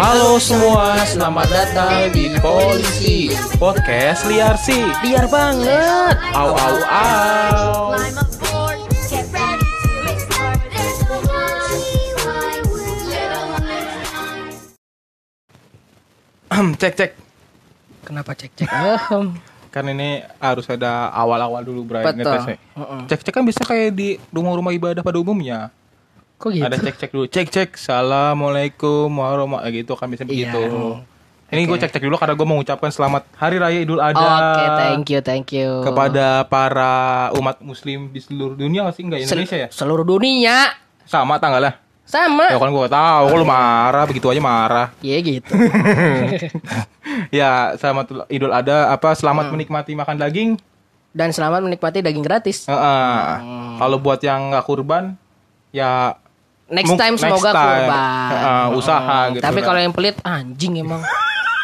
Halo semua, selamat datang di Polisi Podcast liar sih Liar banget. Au au au Cek cek Kenapa cek-cek? Ahem. Kan ini harus ada awal-awal dulu Bray Betul. ngetesnya. Heeh. Cek cek kan bisa kayak di rumah-rumah ibadah pada umumnya Kok gitu? Ada cek cek dulu Cek cek Assalamualaikum warahmatullahi gitu kan bisa Iya. begitu Ini gue Oke. cek cek dulu karena gue mau mengucapkan selamat Hari Raya Idul Adha Oke, thank you, thank you. Kepada para umat muslim di seluruh dunia nggak sih? Enggak Sel- Indonesia ya? Seluruh dunia. Sama tanggalnya? Sama. Ya kan gue tahu, lu marah begitu aja marah. Iya gitu. ya, selamat Idul Adha apa selamat Hmm. menikmati makan daging. Dan selamat menikmati daging gratis. Heeh. Hmm. Kalau buat yang nggak kurban ya Next mung- time next semoga time. kurban. Heeh, usaha gitu. Tapi kalau yang pelit anjing emang.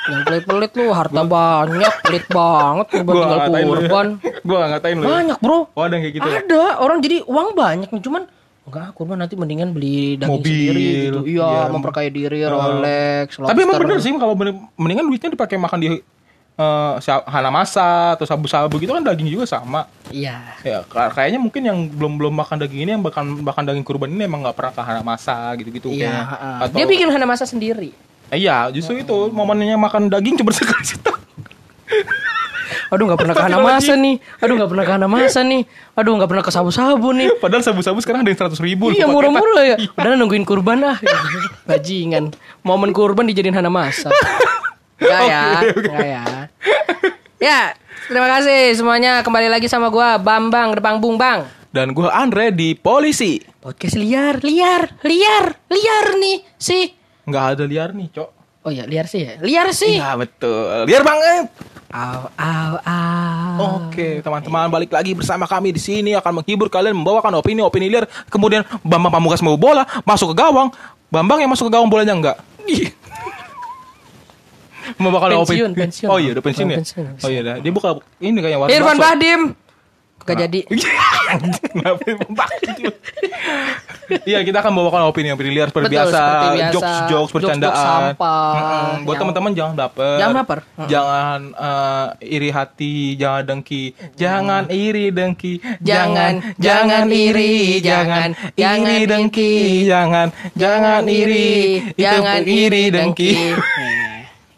yang pelit-pelit lu harta banyak, pelit banget kurban gua tinggal ya. kurban. Gua ngatain lu. ya. Banyak, Bro. Oh, ada yang kayak gitu. ya? Ada orang jadi uang banyak nih cuman enggak kurban nanti mendingan beli daging Mobil, sendiri gitu. Iya, iya. memperkaya diri, Rolex, Tapi emang lobster. bener sih kalau mendingan duitnya dipakai makan di eh, sa- hanamasa atau sabu-sabu gitu kan daging juga sama. Iya. Ya ka- kayaknya mungkin yang belum belum makan daging ini yang makan makan daging kurban ini emang nggak pernah ke hanamasa gitu-gitu Iya, heeh. Atau- Dia bikin hana masa sendiri. Eh, Iya, justru itu momennya makan daging cuma sekali setahun. Aduh nggak pernah ke hana masa nih. Aduh nggak pernah ke hana masa nih. Aduh nggak pernah ke sabu-sabu nih. Padahal sabu-sabu sekarang ada yang seratus ribu. Iya murah-murah ya. paketan. Padahal nungguin kurban ah. Bajingan. Momen kurban dijadiin hana masa. Enggak ya, enggak ya. Ya, terima kasih semuanya. Kembali lagi sama gua Bambang Depang Bung Bang. Dan gue Andre di polisi. Podcast liar, liar, liar, liar nih sih. Nggak ada liar nih, cok. Oh ya, liar sih ya. Liar sih. Iya betul, liar banget. Au, au, au. Oke, teman-teman balik lagi bersama kami di sini akan menghibur kalian membawakan opini-opini liar. Kemudian Bambang Pamungkas mau bola, masuk ke gawang. Bambang yang masuk ke gawang bolanya enggak? Ih. Membawakan Pensiun, opini. pensiun. Oh iya, udah pensiun ya. pensiun, Oh iya, dah. dia buka ini kayaknya warung Irfan. Bahdim. Gak jadi. Iya, kita akan membawakan opini-opini liar seperti Betul, biasa, seperti biasa. jokes-jokes Jokes-jokes bercandaan. sampah, Mm-mm. Buat yang- teman-teman jangan baper. Jangan baper. Jangan eh, iri hati, jangan dengki. Jangan iri dengki. Jangan, jangan iri, jangan, jangan iri dengki, jangan, jangan iri, jangan iri dengki.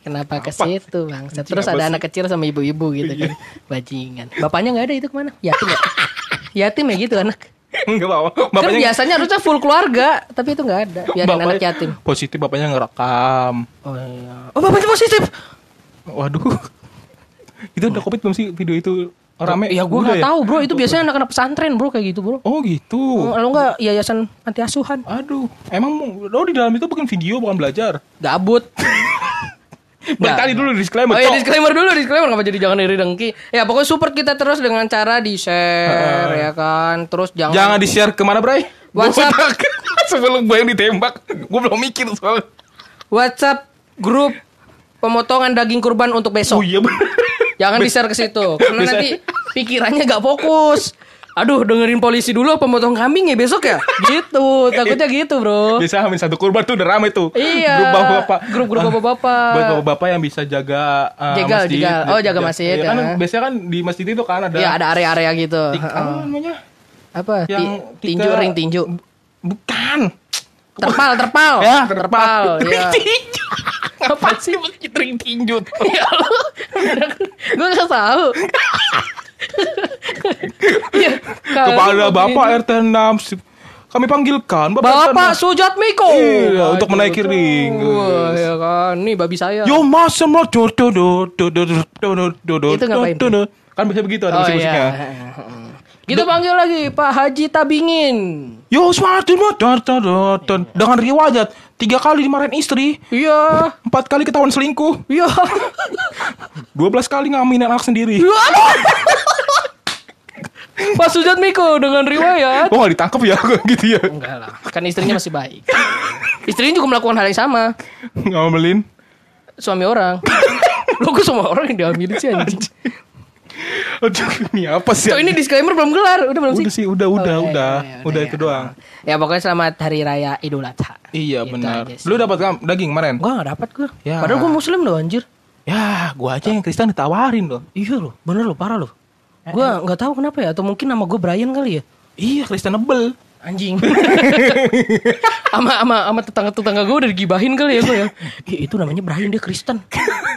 Kenapa ke situ bang? Terus ada sih? anak kecil sama ibu-ibu gitu kan, bajingan. Bapaknya nggak ada itu ke mana? Yatim ya? Yatim ya gitu anak. Enggak apa. Kan Bapaknya biasanya harusnya full keluarga, tapi itu nggak ada. Anak bapaknya yatim. Positif bapaknya ngerekam. Oh iya. Oh bapaknya positif. Waduh. Itu udah covid belum sih video itu rame? Ya gue nggak tahu bro. Itu biasanya anak-anak pesantren bro kayak gitu bro. Oh gitu. Kalau nggak yayasan anti asuhan. Aduh, emang lo di dalam itu bukan video, bukan belajar. Gabut. Balik tadi dulu disclaimer. Oh ya Cok. disclaimer dulu disclaimer ngapa jadi jangan iri dengki. Ya pokoknya support kita terus dengan cara di share ya kan. Terus jangan Jangan di-share ke mana, Bray? WhatsApp. Sebelum gue yang ditembak, gue belum mikir soalnya. WhatsApp grup pemotongan daging kurban untuk besok. Oh iya bener. Jangan di share ke situ karena nanti pikirannya gak fokus. Aduh dengerin polisi dulu pemotong kambing ya besok ya? Gitu, takutnya gitu bro. Biasa hamil satu kurban tuh udah rame tuh. Iya. Grup bapak-bapak. Grup-grup bapak-bapak. Buat bapak-bapak yang bisa jaga uh, Jegal, masjid. jegal. Oh, jaga Ja- masjid, Iya, kan ya. biasanya kan di masjid itu kan ada Iya ada area-area gitu. tik- apa namanya? Apa? Ti- Yang tinju tiga- ring tinju. Bukan. Terpal, terpal. Ya, terpal. Ring ya. tinju. Apa sih masjid ring tinju? Ya lu, gue gak tahu. Iya, kalau Kepada Bapak. RT 6 si- kami panggilkan Bapak, Bapak 6. Sujat Miko. Iya, Waduh, untuk menaiki ring. Wah, ya kan. Nih babi saya. Yo do do do do do do do do do do Itu ngapain? do do. Kan bisa begitu ada Oh, musik-musiknya. iya. Kita panggil lagi Pak Haji Tabingin. Yo semakin mau dar dar dar dar. dengan riwayat tiga kali dimarahin istri, Iya. empat kali ketahuan selingkuh, Iya. dua belas kali ngaminin anak sendiri. Pak Sujat Miko dengan riwayat. Oh gak ditangkap ya gitu ya? Enggak lah, kan istrinya masih baik. Istrinya juga melakukan hal yang sama. Ngamelin. Suami orang. Lo kok semua orang yang diambil sih anjing. Aduh, ini apa sih? Cok ini disclaimer belum kelar, udah belum sih? udah sih, udah, udah, iya, udah, iya, udah iya. itu doang. Ya pokoknya selamat hari raya Idul Adha. Iya Gitu benar. Lu dapat daging kemarin? Gua gak dapat gua. Ya. Padahal gua muslim loh anjir. Ya, gua aja yang Kristen ditawarin loh. Iya loh, bener loh, parah loh. Gua nggak tahu kenapa ya, atau mungkin nama gua Brian kali ya. Iya, Kristenable. Anjing. Ama ama ama tetangga-tetangga gue udah digibahin kali ya gue ya. Itu namanya Brian dia Kristen.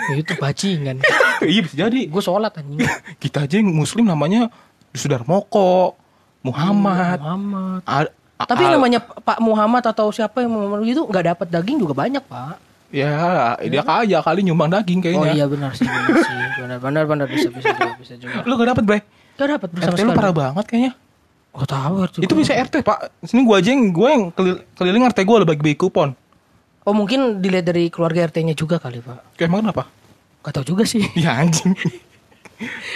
Ya, itu bajingan. iya bisa jadi. Gue sholat anjing. Kita aja yang muslim namanya Sudarmoko, Muhammad. Muhammad. A- a- Tapi a- namanya Pak Muhammad atau siapa yang Muhammad itu nggak dapat daging juga banyak pak. Ya, dia kaya kali nyumbang daging Oh kayaknya. iya benar sih, benar sih, benar benar benar bisa bisa juga bisa juga. Lu gak dapet, Bre? Gak dapat bersama RT lu parah banget kayaknya. Gak tahu RT Itu bisa RT, Pak. Sini gua aja yang gua yang kelil- keliling RT gua bagi-bagi kupon. Oh mungkin dilihat dari keluarga RT-nya juga kali pak. Kayak emang kenapa? Gak tahu juga sih. Ya anjing.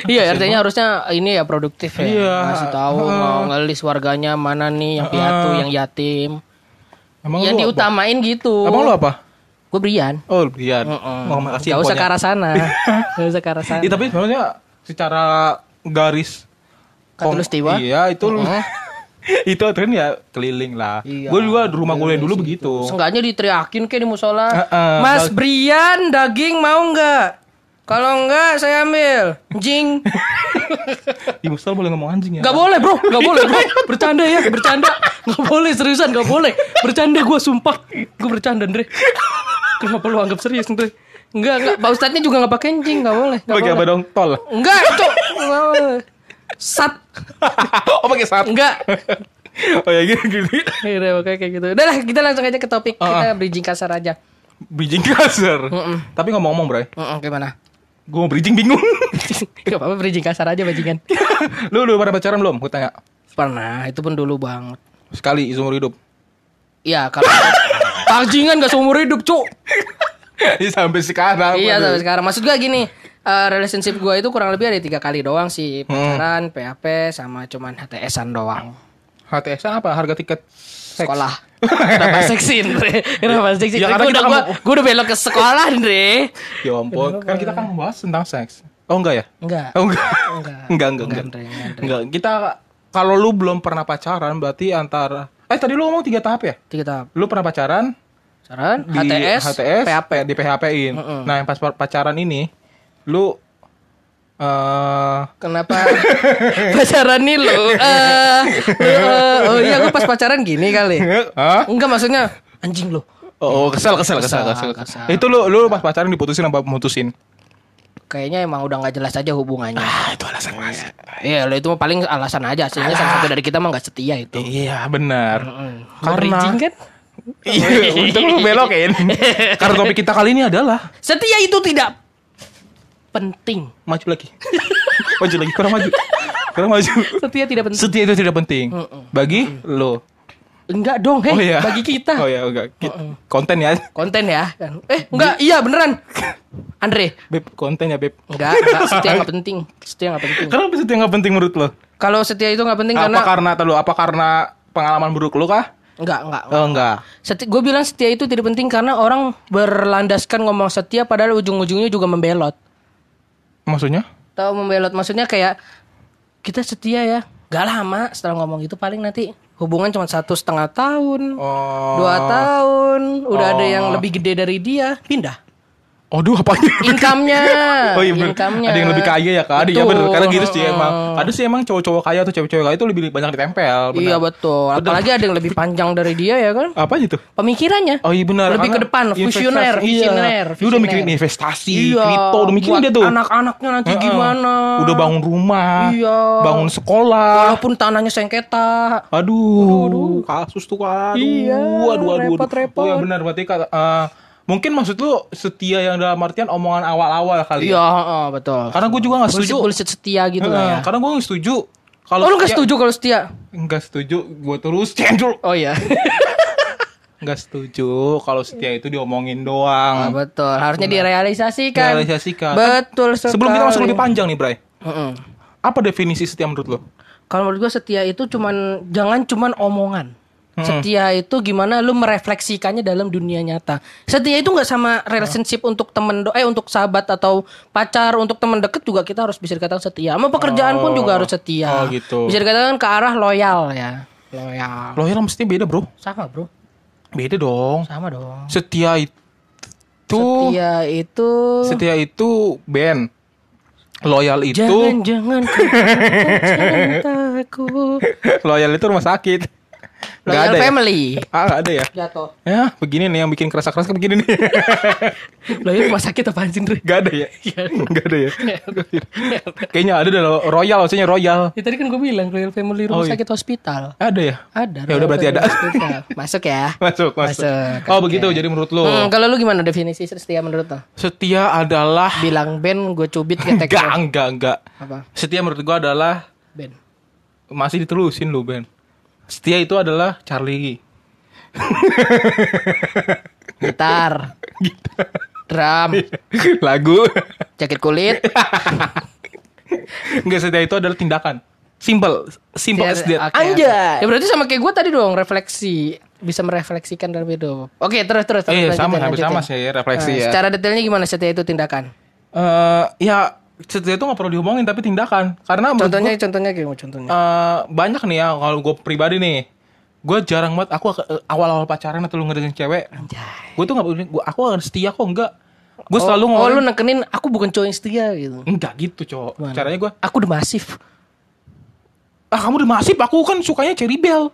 Iya RT-nya harusnya ini ya produktif ya. Iya. Masih tahu mau ngelis warganya mana nih yang piatu, yang yatim. Emang yang lu apa? diutamain gitu. Emang lu apa? Gue Brian. Oh, Brian. Heeh. Oh, makasih Gak usah ke arah sana. Gak usah ke arah sana. Iya, tapi sebenarnya secara garis Katulistiwa? Iya, itu lu- Heeh. itu kan ya keliling lah. Iya. Gue juga di rumah gue yang dulu begitu. Seenggaknya diteriakin kayak di musola. Heeh. Mas Dag- Brian daging mau nggak? Kalau enggak saya ambil. Jing. Di musola boleh ngomong anjing ya? Gak boleh bro, gak boleh bro. Bercanda ya, bercanda. Gak boleh seriusan, gak boleh. Bercanda gue sumpah. Gue bercanda Andre. Kenapa lu anggap serius Andre? Enggak, enggak. Pak Ustadznya juga gak pakai anjing, gak boleh. Gak Pakai apa dong? Tol. Enggak. Nggak boleh. Sat. oh, pakai saat. Enggak. oh ya gitu. gitu. Iya, makanya kayak gitu. Udah lah, kita langsung aja ke topik. Ah, Kita bridging kasar aja. Bridging kasar. Mm-mm. Tapi ngomong-ngomong, Bray. Heeh, gimana? Gue mau bridging bingung. Gak apa-apa bridging kasar aja bajingan. lu udah pada pacaran belum? Gue tanya. Pernah, itu pun dulu banget. Sekali seumur hidup. Iya, kalau bajingan gak seumur hidup, cuk. Sampai sekarang. Iya, sampai sekarang. Maksud gua gini, eh, relationship gua itu kurang lebih ada tiga kali doang sih. Pacaran, PHP, sama cuman HTS-an doang. HTS apa? Harga tiket seks? Sekolah. Kenapa seksi, Andre? Kenapa seksi? Ya, Ya, kita udah, gua, kan- gua udah belok ke sekolah, Andre. Ya ampun. Kan kita kan membahas tentang seks. Oh enggak ya? Enggak. Oh enggak. Enggak. enggak, enggak, Enggak, enggak. Andre, enggak, Andre. Enggak. Kita kalau lu belum pernah pacaran berarti antara Eh tadi lu ngomong tiga tahap ya? Tiga tahap. Lu pernah pacaran Pacaran, di HTS, HTS, PHP. di PHP-in. Nah, yang pas pacaran ini lu eh Kenapa pacaran nih lu? Eh, eh, oh iya gue pas pacaran gini kali. Hah? Enggak maksudnya anjing lu. Oh, kesel, kesel, kesel, Kesel, kesel. kesel. Itu lu lu pas pacaran diputusin apa mutusin? Kayaknya emang udah nggak jelas aja hubungannya. Ah, itu alasan mas. Iya, lo itu mah paling alasan aja. Aslinya salah satu dari kita mah nggak setia itu. Iya, benar. Karena Karena kan? Iya, untung lu belokin. Karena topik kita kali ini adalah Setia itu tidak penting. maju lagi. maju lagi, kurang maju. Kurang maju. Setia tidak penting. Setia itu tidak penting bagi lo. Enggak dong, heh, Oh iya. bagi kita. Oh ya, enggak. Ki- Konten ya. Konten ya. Eh, enggak, iya beneran. Andre, Beb, konten ya, Beb. enggak, enggak setia nggak penting. Setia nggak penting. Kenapa setia nggak penting menurut lo? Kalau setia itu nggak penting Apa karena karena telu apa karena pengalaman buruk lo kah? enggak, enggak. Oh, enggak. Seti gue bilang setia itu tidak penting karena orang berlandaskan ngomong setia padahal ujung-ujungnya juga membelot. Maksudnya? Tahu membelot maksudnya kayak kita setia ya. Gak lama setelah ngomong itu paling nanti hubungan cuma satu setengah tahun, Oh. dua tahun, udah ada Oh. yang lebih gede dari dia, pindah. Aduh, apa Income-nya, Oh iya bener. income-nya. Ada yang lebih kaya ya kak Ada ya Betul. bener Karena gitu sih emang Ada sih emang cowok-cowok kaya atau cewek-cewek kaya itu lebih banyak ditempel bener. Iya betul. Apalagi ada yang lebih panjang dari dia ya kan? Apa gitu? Pemikirannya. Oh iya benar Lebih ke depan, visioner, iya. visioner, Dia udah mikirin investasi Iya, Kripto Udah mikirin dia tuh Anak-anaknya nanti Heeh. gimana? Udah bangun rumah Iya. Bangun sekolah Walaupun tanahnya sengketa. Aduh, kasus tuh aduh, Iya, aduh, aduh, aduh. repot-repot. Oh ya benar berarti kata eh, mungkin maksud lu setia yang dalam artian omongan awal-awal kali. Iya, ya? heeh, betul. Karena gue juga nggak setuju. Bullshit, bullshit setia gitu lah ya. Karena gue nggak setuju. Kalau Oh lu gak setuju kalau setia? Nggak setuju, gue terus cendol. Oh iya. Nggak setuju kalau setia itu diomongin doang. Ah, betul. Harusnya direalisasikan. Realisasikan. Betul sekali. Sebelum kita masuk lebih panjang nih, Bray. Heeh. Apa definisi setia menurut lo? Kalau menurut gua setia itu cuman jangan cuman omongan. Setia itu gimana lu merefleksikannya dalam dunia nyata. Setia itu nggak sama relationship untuk temen do- eh untuk sahabat atau pacar, untuk teman deket juga kita harus bisa dikatakan setia. Sama pekerjaan pun juga harus setia. Oh, gitu. Bisa dikatakan ke arah loyal ya. Loyal. Loyal mesti beda bro. Sama, Bro. Beda dong. Sama dong. Setia itu Setia itu setia itu band. Loyal itu Jangan-jangan kau cintaku. loyal itu rumah sakit. Gak ada ya? family. Ah, gak ada ya? Jatuh. Ya, begini nih yang bikin kerasa-kerasa begini nih. Loyal rumah sakit apaan sih, Ndre? Gak ada ya? Gak ada ya? Kayaknya ada dah Royal, maksudnya Royal. Ya tadi kan gue bilang Royal Family Oh, Rumah iya. Sakit Hospital. Ada ya? Ada. Ya udah berarti ada. Masuk ya. Masuk, masuk. Masuk, Oh, begitu jadi menurut lo. Hmm, kalau lu gimana definisi setia menurut lo? Setia adalah Bilang band gue cubit ketek enggak, enggak, enggak. Apa? Setia menurut gua adalah Band. masih diterusin lu, Ben. Setia itu adalah Charlie. Gitar. Drum. Lagu. Jaket kulit. Enggak setia itu adalah tindakan. Simple, simple as that. Oke, oke. Ya berarti sama kayak gue tadi dong refleksi bisa merefleksikan dalam hidup. Oke terus terus. terus Eh, lanjutin, sama, hampir lanjutin. sama sih ya, refleksi Nah, ya. Secara detailnya gimana setia itu tindakan? Eh, ya setia itu nggak perlu diomongin tapi tindakan. Karena Contohnya contohnya gimana contohnya? eh, banyak nih ya kalau gue pribadi nih gue jarang banget aku eh, awal-awal pacaran atau lu ngedeketin cewek gue tuh nggak gua, aku akan setia kok enggak gue selalu oh, oh, ngomong lu nekenin aku bukan cowok yang setia gitu. enggak gitu cowok Gimana? caranya gue Aku udah masif. ah kamu udah masif aku kan sukanya cherry bell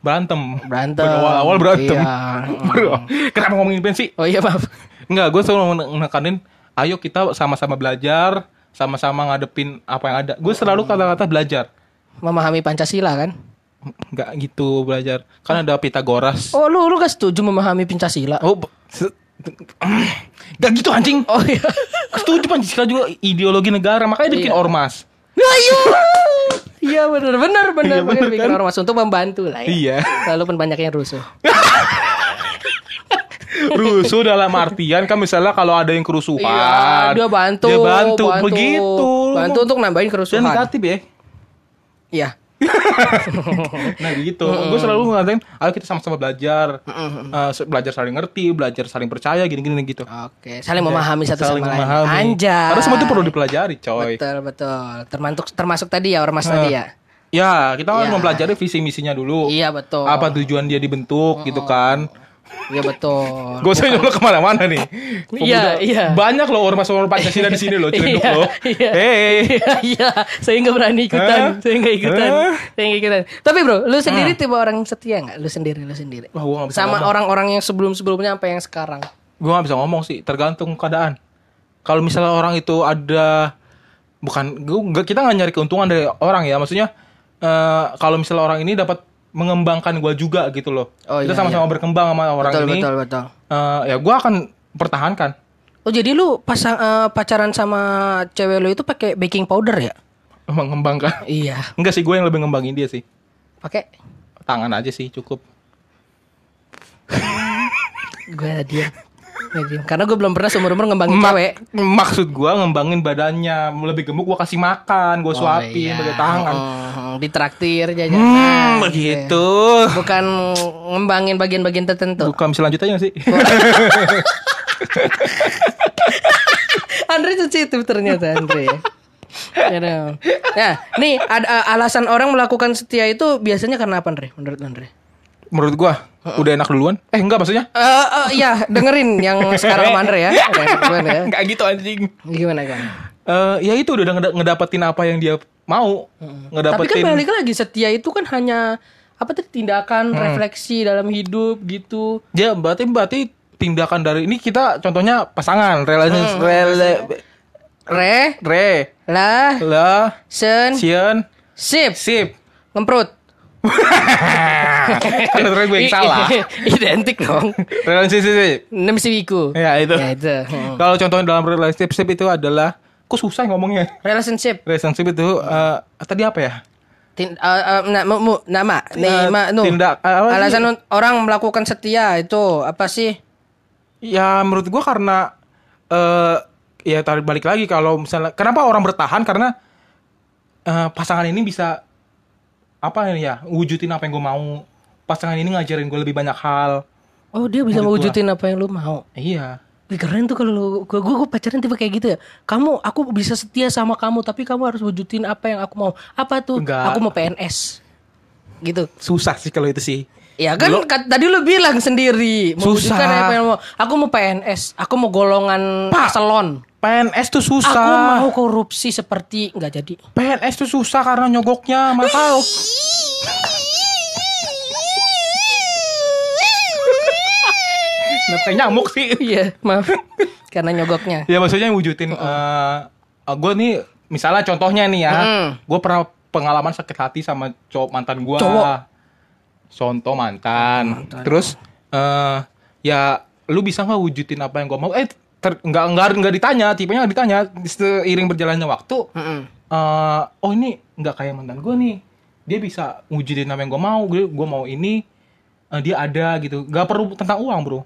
berantem Berantem. awal-awal berantem Iya. Bro, kenapa ngomongin sih Oh iya maaf. enggak gue selalu menekanin ayo kita sama-sama belajar sama-sama ngadepin apa yang ada gue selalu kata-kata belajar Memahami Pancasila kan? Enggak gitu belajar kan ada Pitagoras Oh lu lu gak setuju memahami Pancasila? Oh, Gak gitu anjing. Oh iya. Setuju Pancasila juga ideologi negara, makanya bikin Iya. ormas. Ayo. Iya benar benar benar Iya, benar bikin kan? ormas untuk membantu lah ya. Iya. Walaupun banyak yang rusuh. Rusuh dalam artian kan misalnya kalau ada yang kerusuhan. Iya, dia bantu, Dia bantu, begitu. Bantu untuk nambahin Dan kerusuhan. negatif ya. Iya. Nah gitu. Gue selalu ngatain, ayo kita sama-sama belajar. Eh, se- belajar saling ngerti, belajar saling percaya, gini-gini gitu. Oke, saling memahami satu Saling sama lain. memahami. Anjay. Karena semua itu perlu dipelajari, coy. Betul betul. Termasuk termasuk tadi ya ormas tadi ya. Ya, kita harus Iya. mempelajari visi misinya dulu. Iya betul. Apa tujuan dia dibentuk gitu kan. Iya betul. Gak usah nyolok ke mana-mana nih. Iya, iya. Banyak loh ormas-ormas Pancasila di sini loh, cenduk Iya, loh. iya. Hei. Iya, iya. Saya nggak berani ikutan. Hah? Saya nggak ikutan. Hah? Saya nggak ikutan. Tapi bro, lu sendiri tipe orang setia nggak? Lu sendiri, lu sendiri. Wah, gua gak bisa Sama orang-orang yang sebelum-sebelumnya apa yang sekarang? Gue gak bisa ngomong sih, tergantung keadaan. Kalau misalnya orang itu ada bukan gua, nggak- kita nggak nyari keuntungan dari orang ya, maksudnya eh, kalau misalnya orang ini dapat mengembangkan gue juga gitu loh. Oh, kita iya, sama-sama berkembang sama orang betul, ini. betul, betul. eh, ya gue akan pertahankan. Oh jadi lu pasang eh, pacaran sama cewek lu itu pakai baking powder ya? Mengembangkan. Iya. Enggak sih, gue yang lebih ngembangin dia sih. Pakai Tangan aja sih cukup. gue diam. Gue. Karena gue belum pernah seumur umur ngembangin Ma- cewek. Maksud gua ngembangin badannya lebih gemuk gua kasih makan, gua suapin iya. pakai tangan. Hmm, ditraktir jajanan. Hmm, gitu. begitu. Bukan ngembangin bagian-bagian tertentu. Bukan bisa lanjut aja nggak sih? Andre sensitif ternyata Andre. Ya. Nah, nih ada uh, alasan orang melakukan setia itu biasanya karena apa Andre? Menurut Andre? Menurut gua udah enak duluan. Eh enggak maksudnya? Eh, eh, ya dengerin yang sekarang sama Andre ya. Udah enak duluan ya. Enggak gitu anjing. Gimana kan? Eh ya itu udah ngeda- ngedapetin apa yang dia mau. Tapi kan Ngedapetin balik lagi setia itu kan hanya apa tadi tindakan refleksi dalam hidup gitu. Ya berarti berarti tindakan dari ini kita contohnya pasangan relasi rela Re, re lah, la sen, sian sip, sip. ngemprut. kan ternyata gue yang salah. Identik dong. Relasi sip. Nem siwiku. Ya itu. Ya itu. Hmm. Kalau contohnya dalam relationship itu adalah kok susah ngomongnya. Relationship. Relationship itu eh, tadi apa ya? Tin, uh, uh, nama, nama, nu. tindak- sih? Alasan orang melakukan setia itu apa sih? Ya menurut gua karena eh ya tarik balik lagi kalau misalnya kenapa orang bertahan karena pasangan ini bisa apa ini ya wujudin apa yang gue mau pasangan ini ngajarin gue lebih banyak hal. Oh dia bisa mewujudin apa yang lu mau. Iya. Wih, keren tuh kalau gua, gua pacaran tipe kayak gitu ya. Kamu aku bisa setia sama kamu tapi kamu harus wujudin apa yang aku mau. Apa tuh? Enggak. Aku mau PNS. Gitu. Susah sih kalau itu sih. Ya kan kat- tadi lu bilang sendiri mewujudkan Susah. apa yang mau. Aku mau PNS, aku mau golongan Pak. eselon. PNS tuh Aku susah. mau korupsi seperti nggak jadi. PNS tuh susah karena nyogoknya mahal. Kenapa kayak nyamuk sih? Iya, maaf. Karena nyogoknya. Ya maksudnya wujudin eh gue nih misalnya contohnya nih ya, Mm. gue pernah pengalaman sakit hati sama cowok mantan gue. Cowok? Contoh mantan. Terus eh ya lu bisa nggak wujudin apa yang gue mau? Eh ter- nggak nggak nggak ditanya, tipenya nggak ditanya. Seiring berjalannya waktu, eh oh ini nggak kayak mantan gue nih. Dia bisa wujudin apa yang gue mau. Gue gue mau ini. eh, dia ada gitu. Gak perlu tentang uang bro.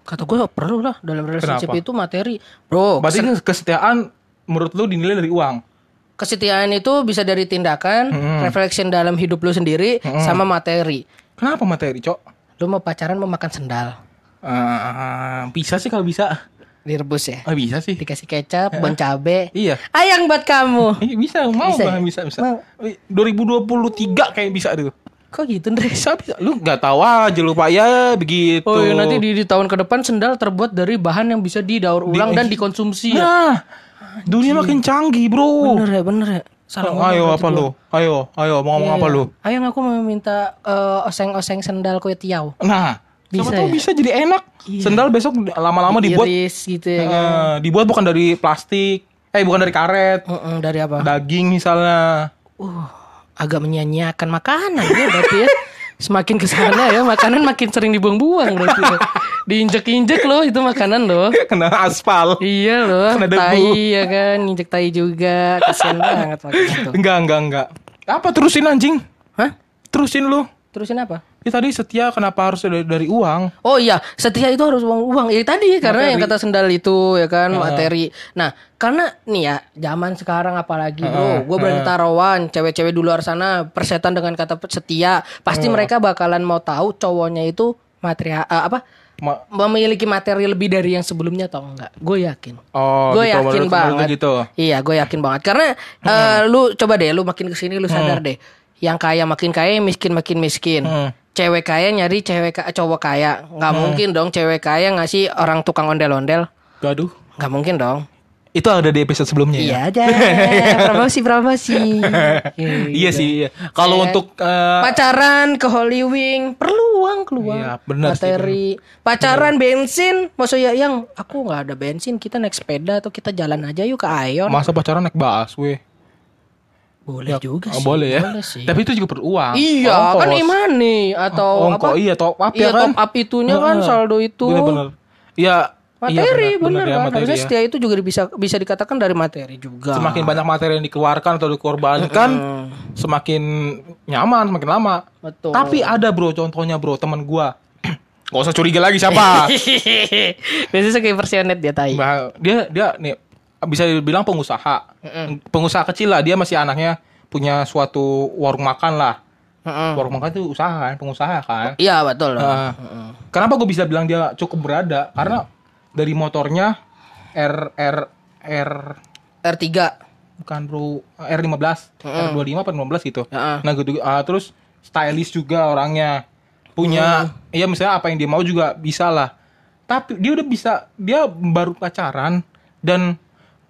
Kata gue perlu lah dalam relationship Kenapa? itu materi. Bro, Berarti kesetiaan menurut lu dinilai dari uang. kesetiaan itu bisa dari tindakan, Mm-mm. reflection dalam hidup lu sendiri, sama materi. Kenapa materi, Cok? Lu mau pacaran mau makan sendal. Eh, bisa sih kalau bisa. Direbus ya. Ah, bisa sih. Dikasih kecap, bon cabe. Iya. Ayang buat kamu. Eh, bisa, mau Bisa bisa, ya? bisa, bisa. Mau. Eh, 2023 kayak bisa tuh. Kok gitu, Ndre? Bisa, bisa. Lu nggak tahu aja lu Pak ya begitu. Oh iya, nanti di, di tahun ke depan sendal terbuat dari bahan yang bisa didaur ulang dan dikonsumsi ya. Nah, dunia makin canggih, Bro. Bener ya, bener ya. Salah ngomong ayo apa lu? Ayo, ayo mau ngomong apa Iya. lu? Ayang aku mau minta eh, oseng-oseng sendal kue tiaw. Nah, Bisa bisa tahu ya? bisa jadi enak. Sendal besok lama-lama dibuat gitu ya kan. eh, dibuat bukan dari plastik. Eh, bukan dari karet. Mm-mm, dari apa? Daging misalnya. Uh, agak menyanyiakan makanan ya berarti ya. Semakin ke sana ya, makanan makin sering dibuang-buang berarti. ya. Diinjek-injek loh itu makanan loh. Kena aspal. Iya loh, Kena debu. tai ya kan, injek tai juga. Kasian banget makanan tuh. Enggak, enggak, enggak. Apa terusin anjing? Hah? Terusin lu. Terusin apa? Ya tadi setia kenapa harus dari, dari uang? Oh iya, setia itu harus uang uang. Ya tadi karena Materi. yang kata sendal itu ya kan materi. Nah, karena nih ya zaman sekarang apalagi bro, gue berani taruhan cewek-cewek di luar sana persetan dengan kata setia, pasti mereka bakalan mau tahu cowoknya itu materi eh, apa Ma- memiliki materi lebih dari yang sebelumnya atau enggak. Gue yakin. oh, gue gitu, yakin banget. gitu. Iya, gue yakin banget. Karena eh, lu coba deh, lu makin ke sini lu sadar deh. Yang kaya makin kaya, miskin makin miskin. Hmm. Cewek kaya nyari cewek ka- cowok kaya. Nggak mungkin dong cewek kaya ngasih orang tukang ondel-ondel. Gaduh. Nggak mungkin dong. Itu ada di episode sebelumnya Iya ya. aja. promosi promosi. Iya sih. iya. Kalau Iya. untuk eh, Pacaran ke Holy Wing perlu uang keluar. Iya, benar sih, Materi. Pacaran bensin, maksudnya yang aku nggak ada bensin, kita naik sepeda atau kita jalan aja yuk ke Ayon. masa pacaran naik busway. Boleh juga Oh, sih. boleh ya. Boleh sih. Tapi itu juga perlu uang. Iya, Ongkos. kan imani atau Ongkos, apa? iya top up Iya, ya kan. top up itunya kan Heeh. saldo itu. Bener-bener. Iya. iya, Materi bener, bener, bener ya, kan. materi Harusnya ya. setia itu juga bisa bisa dikatakan dari materi juga. Semakin banyak materi yang dikeluarkan atau dikorbankan, semakin nyaman, semakin lama. Betul. Tapi ada bro, contohnya bro, teman gua. Gak usah curiga lagi siapa. Biasanya kayak versionet dia tai. Bah, dia dia nih bisa dibilang pengusaha. Pengusaha kecil lah, dia masih anaknya punya suatu warung makan lah. Heeh. Warung makan itu usaha kan, pengusaha kan. Iya, betul. Nah, Kenapa gue bisa bilang dia cukup berada? Karena dari motornya R R R R3. bukan bro R15, R25 apa 15 gitu. Heeh. Nah gitu ah, terus stylish juga orangnya. Punya ya misalnya apa yang dia mau juga bisa lah. Tapi dia udah bisa dia baru pacaran dan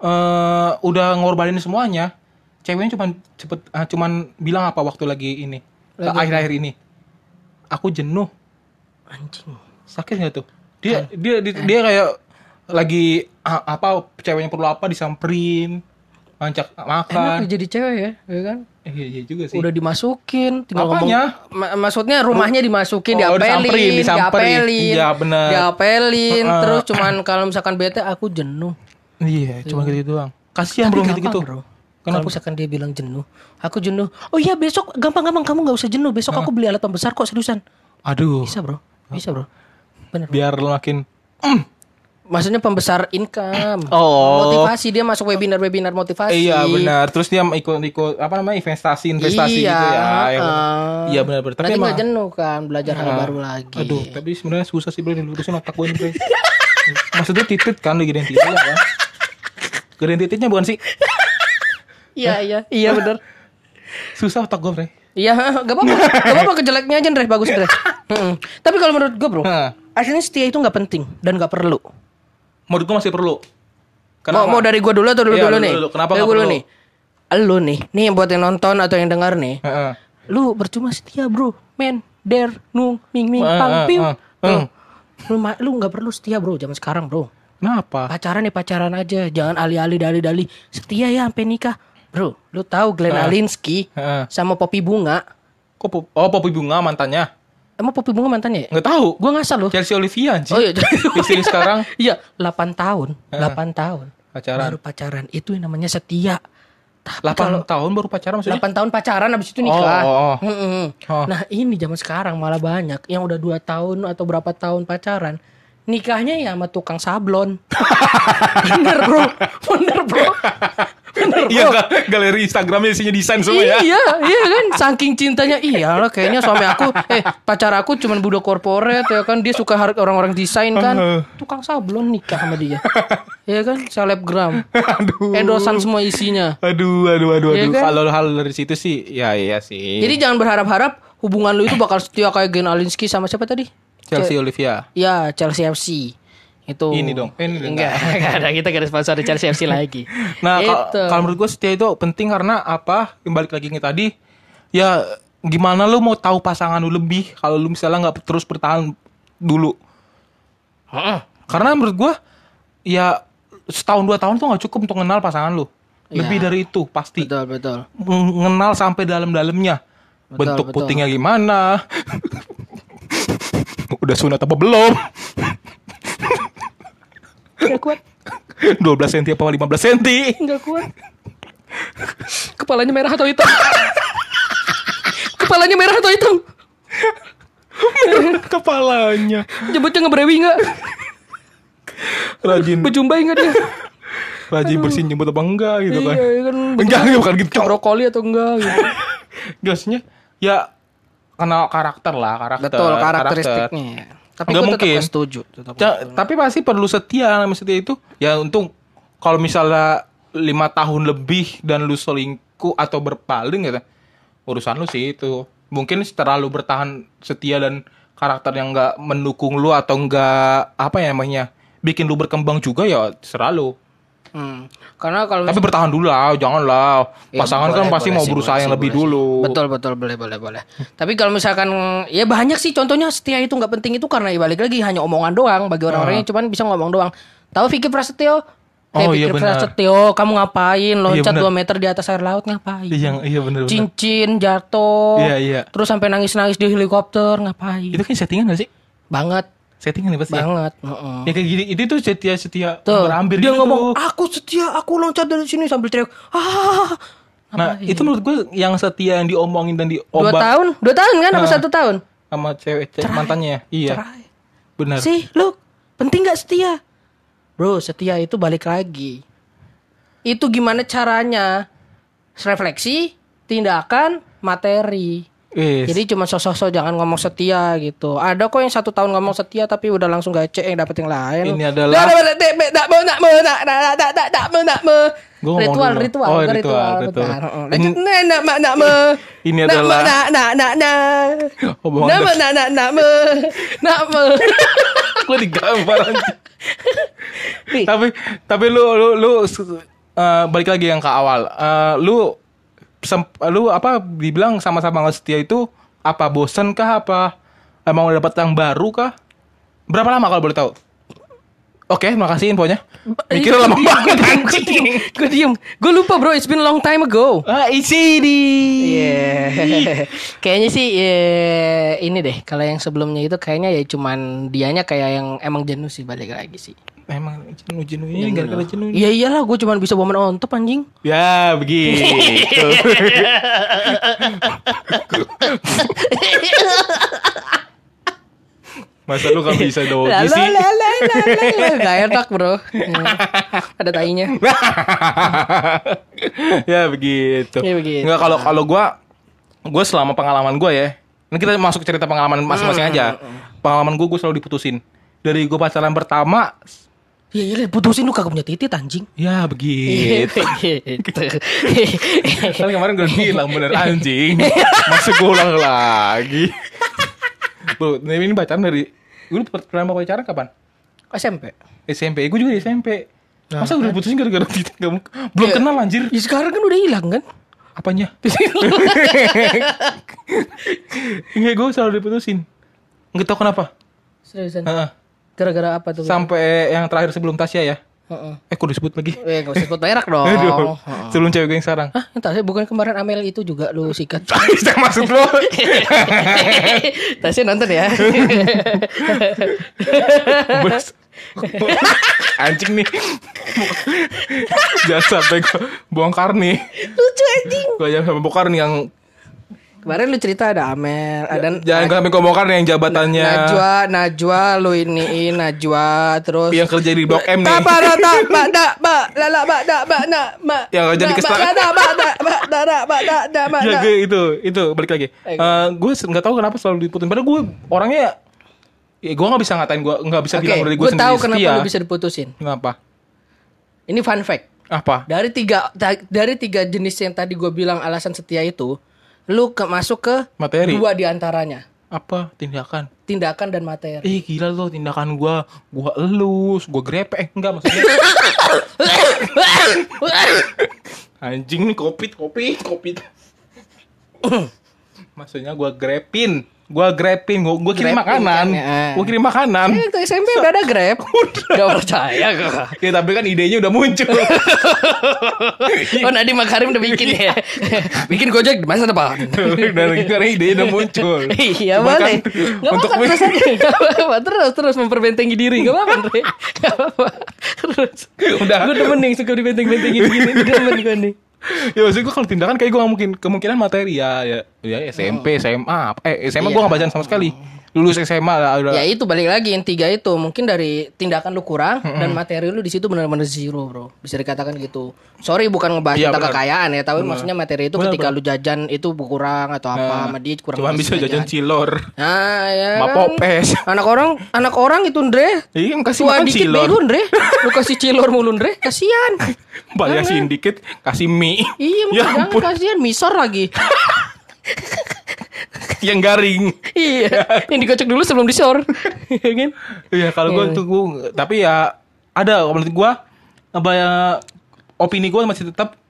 eh udah ngorbanin semuanya. Ceweknya cuman cepet ah, cuman bilang apa waktu lagi ini akhir-akhir ini. Aku jenuh. Anjing. Sakit nggak tuh? Dia dia dia, dia kayak lagi ah, apa ceweknya perlu apa disamperin, ngajak makan. Enak jadi cewek ya, ya kan? Eh, iya, iya juga sih. Udah dimasukin, tinggal Apanya? ngomong. Ma- maksudnya rumahnya dimasukin, Oh, diapelin, disamperin, disamperin. diapelin, Iya, bener. diapelin. Heeh. Terus cuman kalau misalkan bete, aku jenuh. Iya, cuma gitu doang. Kasihan bro gitu-gitu. bro. Kalau misalkan dia bilang jenuh, aku jenuh. Oh iya besok gampang-gampang kamu nggak usah jenuh. Besok aku beli alat pembesar kok seriusan. Aduh, Bisa bro, bisa bro. Bener. biar lu makin mm, Maksudnya pembesar income. Oh. Motivasi dia masuk webinar-webinar motivasi. Iya benar. Terus dia ikut ikut apa namanya investasi investasi Iya, gitu ya. Heeh. Iya benar benar. Tapi emang nggak jenuh kan belajar hal baru lagi. Aduh, tapi sebenarnya susah sih bro lurusin otak gue nih. Maksudnya titit kan lagi titit ya kan. Gedein tititnya bukan sih? Iya iya iya bener. Susah otak gue bro. Iya, gak apa-apa. Gak apa-apa kejeleknya aja Ndre, bagus. Mm-mm. Tapi kalau menurut gue bro, aslinya setia itu nggak penting dan nggak perlu. Menurut gue masih perlu. Mau, mau dari gue dulu atau dulu Iya, dulu dulu, nih? dulu. Kenapa dari nggak gua dulu perlu? nih. Lu nih, nih yang buat yang nonton atau yang dengar nih. Lu percuma setia bro, men, der, nung, ming, ming, pang, piu. Lu, lu nggak perlu setia bro, zaman sekarang bro. Kenapa? Pacaran nih pacaran aja, jangan alih-alih dali-dali. Setia ya sampai nikah. Bro, lu tahu Glenn Eh. Alinsky Heeh. sama Poppy Bunga. Kok pop- oh Poppy Bunga mantannya? Emang Poppy Bunga mantannya ya? Nggak tahu. Gua ngasal loh. Chelsea Olivia anjing. Oh iya. Istri sekarang Iya, 8 tahun. 8 tahun. pacaran. Baru pacaran. Itu yang namanya setia. Tapi 8 kalau tahun baru pacaran maksudnya? 8 tahun pacaran habis itu nikah. Oh, oh, oh. Mm-mm. Oh. Nah, ini zaman sekarang malah banyak yang udah 2 tahun atau berapa tahun pacaran. Nikahnya ya sama tukang sablon. Bener, Bro. Bener, Bro. Bener, Bro. Iya ga- galeri Instagramnya isinya desain semua ya. Iya, iya kan saking cintanya iya lah kayaknya suami aku eh pacar aku cuman budak korporat ya kan dia suka orang-orang desain kan tukang sablon nikah sama dia. Iya kan selebgram. Aduh. Endosan semua isinya. Aduh, aduh, aduh, Iya aduh. kan? Kalau hal dari situ sih, ya iya sih. Jadi jangan berharap-harap hubungan lu itu bakal setia kayak Gen Alinsky sama siapa tadi? Chelsea Olivia. Ya Chelsea FC itu Ini dong, ini dong. enggak enggak ada kita ada sponsor di Chelsea FC lagi Nah, kal- Itu. kalau menurut gue setia itu penting karena apa? Kembali lagi ke tadi, ya gimana lu mau tahu pasangan lu lebih kalau lu misalnya nggak terus bertahan dulu. Karena menurut gue, ya setahun dua tahun tuh nggak cukup untuk kenal pasangan lu. Lebih Ya. dari itu pasti. betul betul Mengenal sampai dalam-dalamnya. Bentuk betul. putingnya gimana? Udah sunat apa belum? Enggak kuat 12 cm apa 15 cm? Enggak kuat kepalanya merah atau hitam kepalanya merah atau hitam Kepalanya. jemputnya ngebrewi nggak Rajin berjumbai nggak dia rajin bersihin jemput apa enggak gitu kan. iya kan Enggak, enggak, bukan gitu. brokoli atau enggak gitu Gasnya ya kenal karakter lah, karakter. betul karakteristiknya. Tapi Nggak tetap mungkin. nggak setuju tetap Ja- tapi pasti perlu setia namanya setia itu. Ya untuk kalau misalnya lima tahun lebih dan lu selingkuh atau berpaling gitu urusan lu sih itu. Mungkin terlalu bertahan setia dan karakter yang nggak mendukung lu atau nggak apa ya namanya bikin lu berkembang juga ya selalu Hmm. Karena kalau tapi bertahan dulu lah jangan lah Ya, pasangan boleh, kan pasti boleh mau sih, berusaha boleh yang sih, lebih boleh dulu Betul betul boleh boleh boleh. Tapi kalau misalkan ya banyak sih contohnya setia itu nggak penting itu karena ya balik lagi hanya omongan doang bagi orang-orang yang cuman bisa ngomong doang. Tahu Vicky Prasetyo? Eh, Oh, iya Vicky benar. Prasetyo, kamu ngapain? Loncat benar. 2 meter di atas air laut ngapain? iya iya bener Cincin jatuh. Iya, iya. Terus sampai nangis-nangis di helikopter ngapain? itu kan settingan gak sih Banget, settingan ya pasti ya? banget. Heeh. ya kayak gini itu tuh setia setia Tuh, berambir dia gitu ngomong, tuh. "Aku setia, aku loncat dari sini" sambil teriak. Ah! Nah, itu menurut gue yang setia yang diomongin dan Dua diobat tahun? Dua tahun kan? Apa Nah. satu tahun? sama cewek, cewek mantannya. Iya, Cerai. benar. Sih, lu penting gak setia? Bro, setia itu balik lagi. Itu gimana caranya? Refleksi, tindakan, materi. Wis. Jadi cuma sosok-sosok jangan ngomong setia gitu. Ada kok yang satu tahun ngomong setia tapi udah langsung gacek yang dapet yang lain. Ini adalah- Nah, nah, nah, nah, ngomong Ritual, dulu. ritual, Oh, ritual, ritual. Lanjut, nah, mak, nak mau. Ini adalah- Nak, dah- mak, nak, nak, nak mau. Nak mau. gue digambar tapi tapi lu lu lu eh, balik lagi yang ke awal. Eh, lu lu apa dibilang sama-sama nggak setia itu apa bosen kah apa emang udah dapat yang baru kah? Berapa lama kalau boleh tahu? Oke, makasih infonya. Mikirnya lama banget anjing. Gue diem. Gue lupa bro, it's been a long time ago. Ah, isi di. Kayaknya sih ya, ini deh. Kalau yang sebelumnya itu kayaknya ya cuman dianya kayak yang emang jenuh sih balik lagi sih. Emang jenuh jenuh ini gara-gara jenuh. Iya iyalah, gue cuman bisa woman on top anjing. Ya begitu. Masa lu gak bisa dogi sih? Gak enak bro. Hmm. Ada tainya. ya begitu. Ya, begitu. Enggak kalau kalau gua gua selama pengalaman gua ya. Ini kita masuk cerita pengalaman masing-masing Hmm, aja. Pengalaman gua gua selalu diputusin. Dari gua pacaran pertama Ya iya putusin lu kagak punya titit anjing. ya begitu. gitu. Kan kemarin gue bilang bener anjing. Masuk gue ulang lagi. Nah ini pacaran dari Lu pertama pacaran kapan? SMP. SMP. Gue juga di SMP. Masa udah putusin gara-gara titik kamu? Belum Iya. kenal anjir. Ya sekarang kan udah hilang kan? Apanya? Enggak, gue selalu diputusin. Enggak tahu kenapa. Seriusan. Heeh. Gara-gara apa tuh? Sampai yang terakhir sebelum Tasya ya. Heeh. Eh, kok disebut lagi? Eh gak usah sebut merek dong. Aduh. Sebelum cewek gue yang sekarang. Hah, entah saya bukan kemarin Amel itu juga lu sikat. Bisa maksud lo. Tasnya nonton ya. Anjing nih. Jangan sampai gue bongkar nih. Lucu anjing. Gue jangan sampai bongkar nih yang Kemarin lu cerita ada Amel, ada jangan gue bongkar nih yang jabatannya Najwa, Najwa lu iniin Najwa terus yang kerja di Blok M nih. Tak ba da da ba da ba la la ba da ba na ma. Yang kerja di kesel- da da ba da ba da da ba da da ba Ya gue itu itu balik lagi. Eh, Eh gue nggak tahu kenapa selalu diputusin. Padahal gue orangnya ya gue nggak bisa ngatain gue nggak bisa bilang dari gue gue sendiri tahu kenapa lu bisa diputusin. Kenapa? Ini fun fact. Apa? Dari tiga dari tiga jenis yang tadi gue bilang alasan setia itu, lu ke, masuk ke Materi. dua di antaranya, Apa tindakan? tindakan dan materi. Eh gila lo tindakan gue gue elus gue grepe eh enggak maksudnya anjing nih kopit kopit kopit maksudnya gue grepin gue grepin gue gue kirim makanan kan, ya. gue kirim makanan Eh, waktu SMP udah ada Grab. Gak percaya gua. ya tapi kan idenya udah muncul Oh Nadiem Makarim udah bikin ya. bikin Gojek di masa depan. dan karena idenya udah muncul iya boleh. kan Gak untuk apa-apa terus aja. Gak apa-apa terus terus memperbentengi diri. Gak apa-apa Andre. Gak apa-apa. Terus. Udah. Gue demen nih suka dibenteng-bentengin gini. Demen gue nih. ya maksud gue kalau tindakan kayak gue gak mungkin kemungkinan materi ya ya, ya SMP SMA apa- eh SMA gue Iya. gak bacaan sama sekali lulus SMA lah udah Ya itu balik lagi yang tiga itu mungkin dari tindakan lu kurang dan materi lu di situ benar-benar zero bro bisa dikatakan gitu. Sorry bukan ngebahas Iya, tentang benar. kekayaan ya, tapi maksudnya materi itu Benar, ketika benar. lu jajan itu kurang atau apa Nah, sama dia kurang. Cuman bisa jajan cilor Nah ya sama kan. Anak orang anak orang itu Ndre. Iya kasih Tua makan dikit cilor bego Ndre. Lu kasih cilor mulu Ndre, kasihan. Bayasin dikit kasih mie Iya, Ya ampun kasihan misor lagi. Yang garing iya, yang dikocok dulu sebelum disor. Iya kan? Iya kalau gue tuh gue Tapi ya Ada menurut gue apa ya, Opini gue masih tetap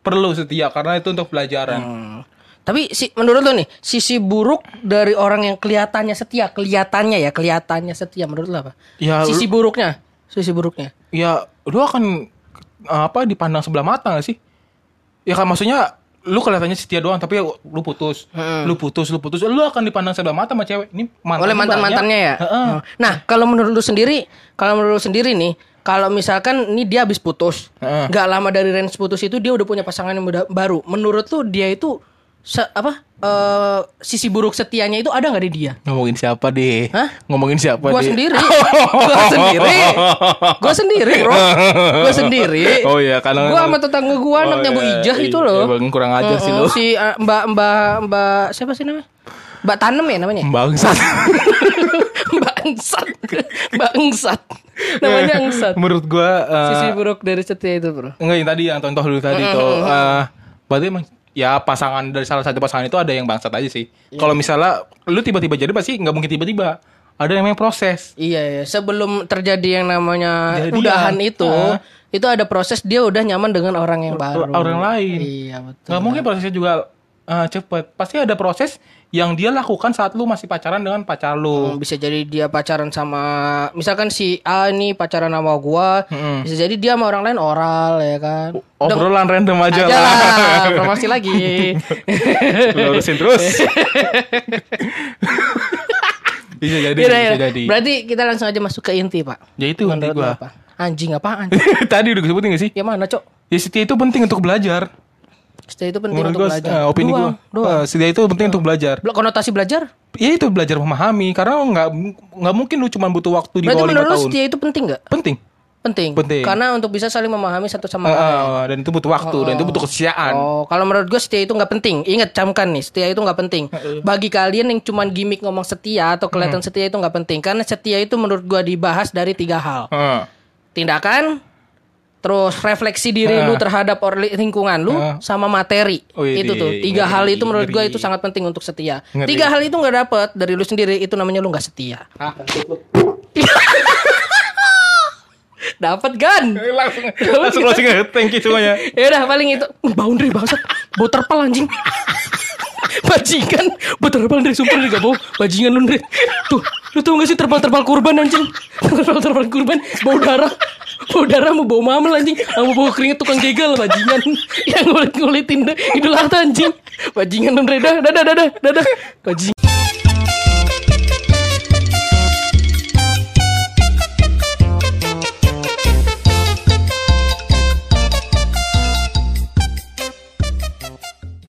Perlu setia Karena itu untuk pelajaran Hmm. Tapi si menurut lo nih, sisi buruk dari orang yang kelihatannya setia, kelihatannya ya, kelihatannya setia menurut lo apa? Ya, sisi buruknya, sisi buruknya. Ya lu akan Apa dipandang sebelah mata gak sih Ya kan maksudnya Lu kelihatannya setia doang Tapi lu putus Hmm. Lu putus Lu putus Lu akan dipandang sebelah mata sama cewek Ini mantan Oleh mantan-mantannya ya. Heeh. Hmm. Nah, kalau menurut lu sendiri, kalau menurut lu sendiri nih, kalau misalkan ini dia habis putus, nggak lama dari range putus itu dia udah punya pasangan yang baru. Menurut lu dia itu se- apa? eh, sisi buruk setianya itu ada nggak di dia? Ngomongin siapa deh Hah? Ngomongin siapa Gua deh sendiri, gua sendiri, gua sendiri, bro, gua sendiri. Oh iya karena Gua sama tetangga gua anaknya Bu iya, Ijah iya, itu loh. iya, kurang ajar sih Mm-mm, lu. Si uh, Mbak Mbak Mbak siapa sih namanya? Mbak Tanem ya namanya? Bangsat Bangsat. Bangsat. Namanya Angsat. Menurut gua eh, Sisi buruk dari setia itu, Bro. Enggak yang tadi yang contoh dulu tadi tuh eh, Berarti emang Ya pasangan dari salah satu pasangan itu ada yang bangsat aja sih Iya. Kalau misalnya Lu tiba-tiba jadi pasti nggak mungkin tiba-tiba Ada yang namanya proses Iya, iya. Sebelum terjadi yang namanya Jadian. udahan itu, Ah. itu ada proses dia udah nyaman dengan orang yang baru. Orang lain Iya, betul. nggak mungkin prosesnya juga eh, cepet Pasti ada proses yang dia lakukan saat lu masih pacaran dengan pacar lu Hmm, Bisa jadi dia pacaran sama misalkan si A nih pacaran sama gua, Mm-mm. bisa jadi dia sama orang lain oral ya kan. Obrolan random aja aja lah lah, promosi lagi. Lu urusin terus Bisa jadi Yaudah, Bisa jadi Berarti kita langsung aja masuk ke inti, Pak. Ya itu inti gua apa? Anjing apaan? Tadi udah disebutin gak sih? ya mana, Cok? Ya setia itu penting untuk belajar Setia itu penting Menurut untuk gue, belajar. eh, opini gue, Doang, doang. setia itu penting untuk belajar. Bela- Konotasi belajar? Iya itu belajar memahami, karena nggak nggak mungkin lu cuma butuh waktu di Berarti bawah lima menurut lu tahun. setia itu penting nggak? Penting. Penting. Penting. Karena untuk bisa saling memahami satu sama Eh, lain. eh, dan itu butuh waktu, dan itu butuh kesetiaan. Oh, kalau menurut gue setia itu nggak penting. Ingat camkan nih, setia itu nggak penting. Bagi kalian yang cuman gimmick ngomong setia atau kelihatan setia itu nggak penting. Karena setia itu menurut gue dibahas dari tiga hal. Eh, Tindakan, terus refleksi diri lu terhadap or- lingkungan lu, Heeh. sama materi. Wih, itu tuh tiga ngeri, hal itu menurut gue ngeri. itu sangat penting untuk setia. Ngeri. Tiga hal itu nggak dapet dari lu sendiri itu namanya lu nggak setia. ah, Dapat gan. langsung langsung closing aja. Thank you semuanya. Ya udah paling itu boundary bangsat. Bau terpal anjing. Bajingan, terpal Ndre, sumpah Ndre gak bau. Bajingan lu Ndre. Tuh, lu tau gak sih terpal-terpal kurban anjing? Terpal-terpal kurban, bau darah. Bau darah mau bau mamel anjing. Sama bau keringet tukang gegal bajingan. Yang ngulit-ngulitin Idul Adha anjing. Bajingan lu dah, dadah, dadah, dadah. Bajingan.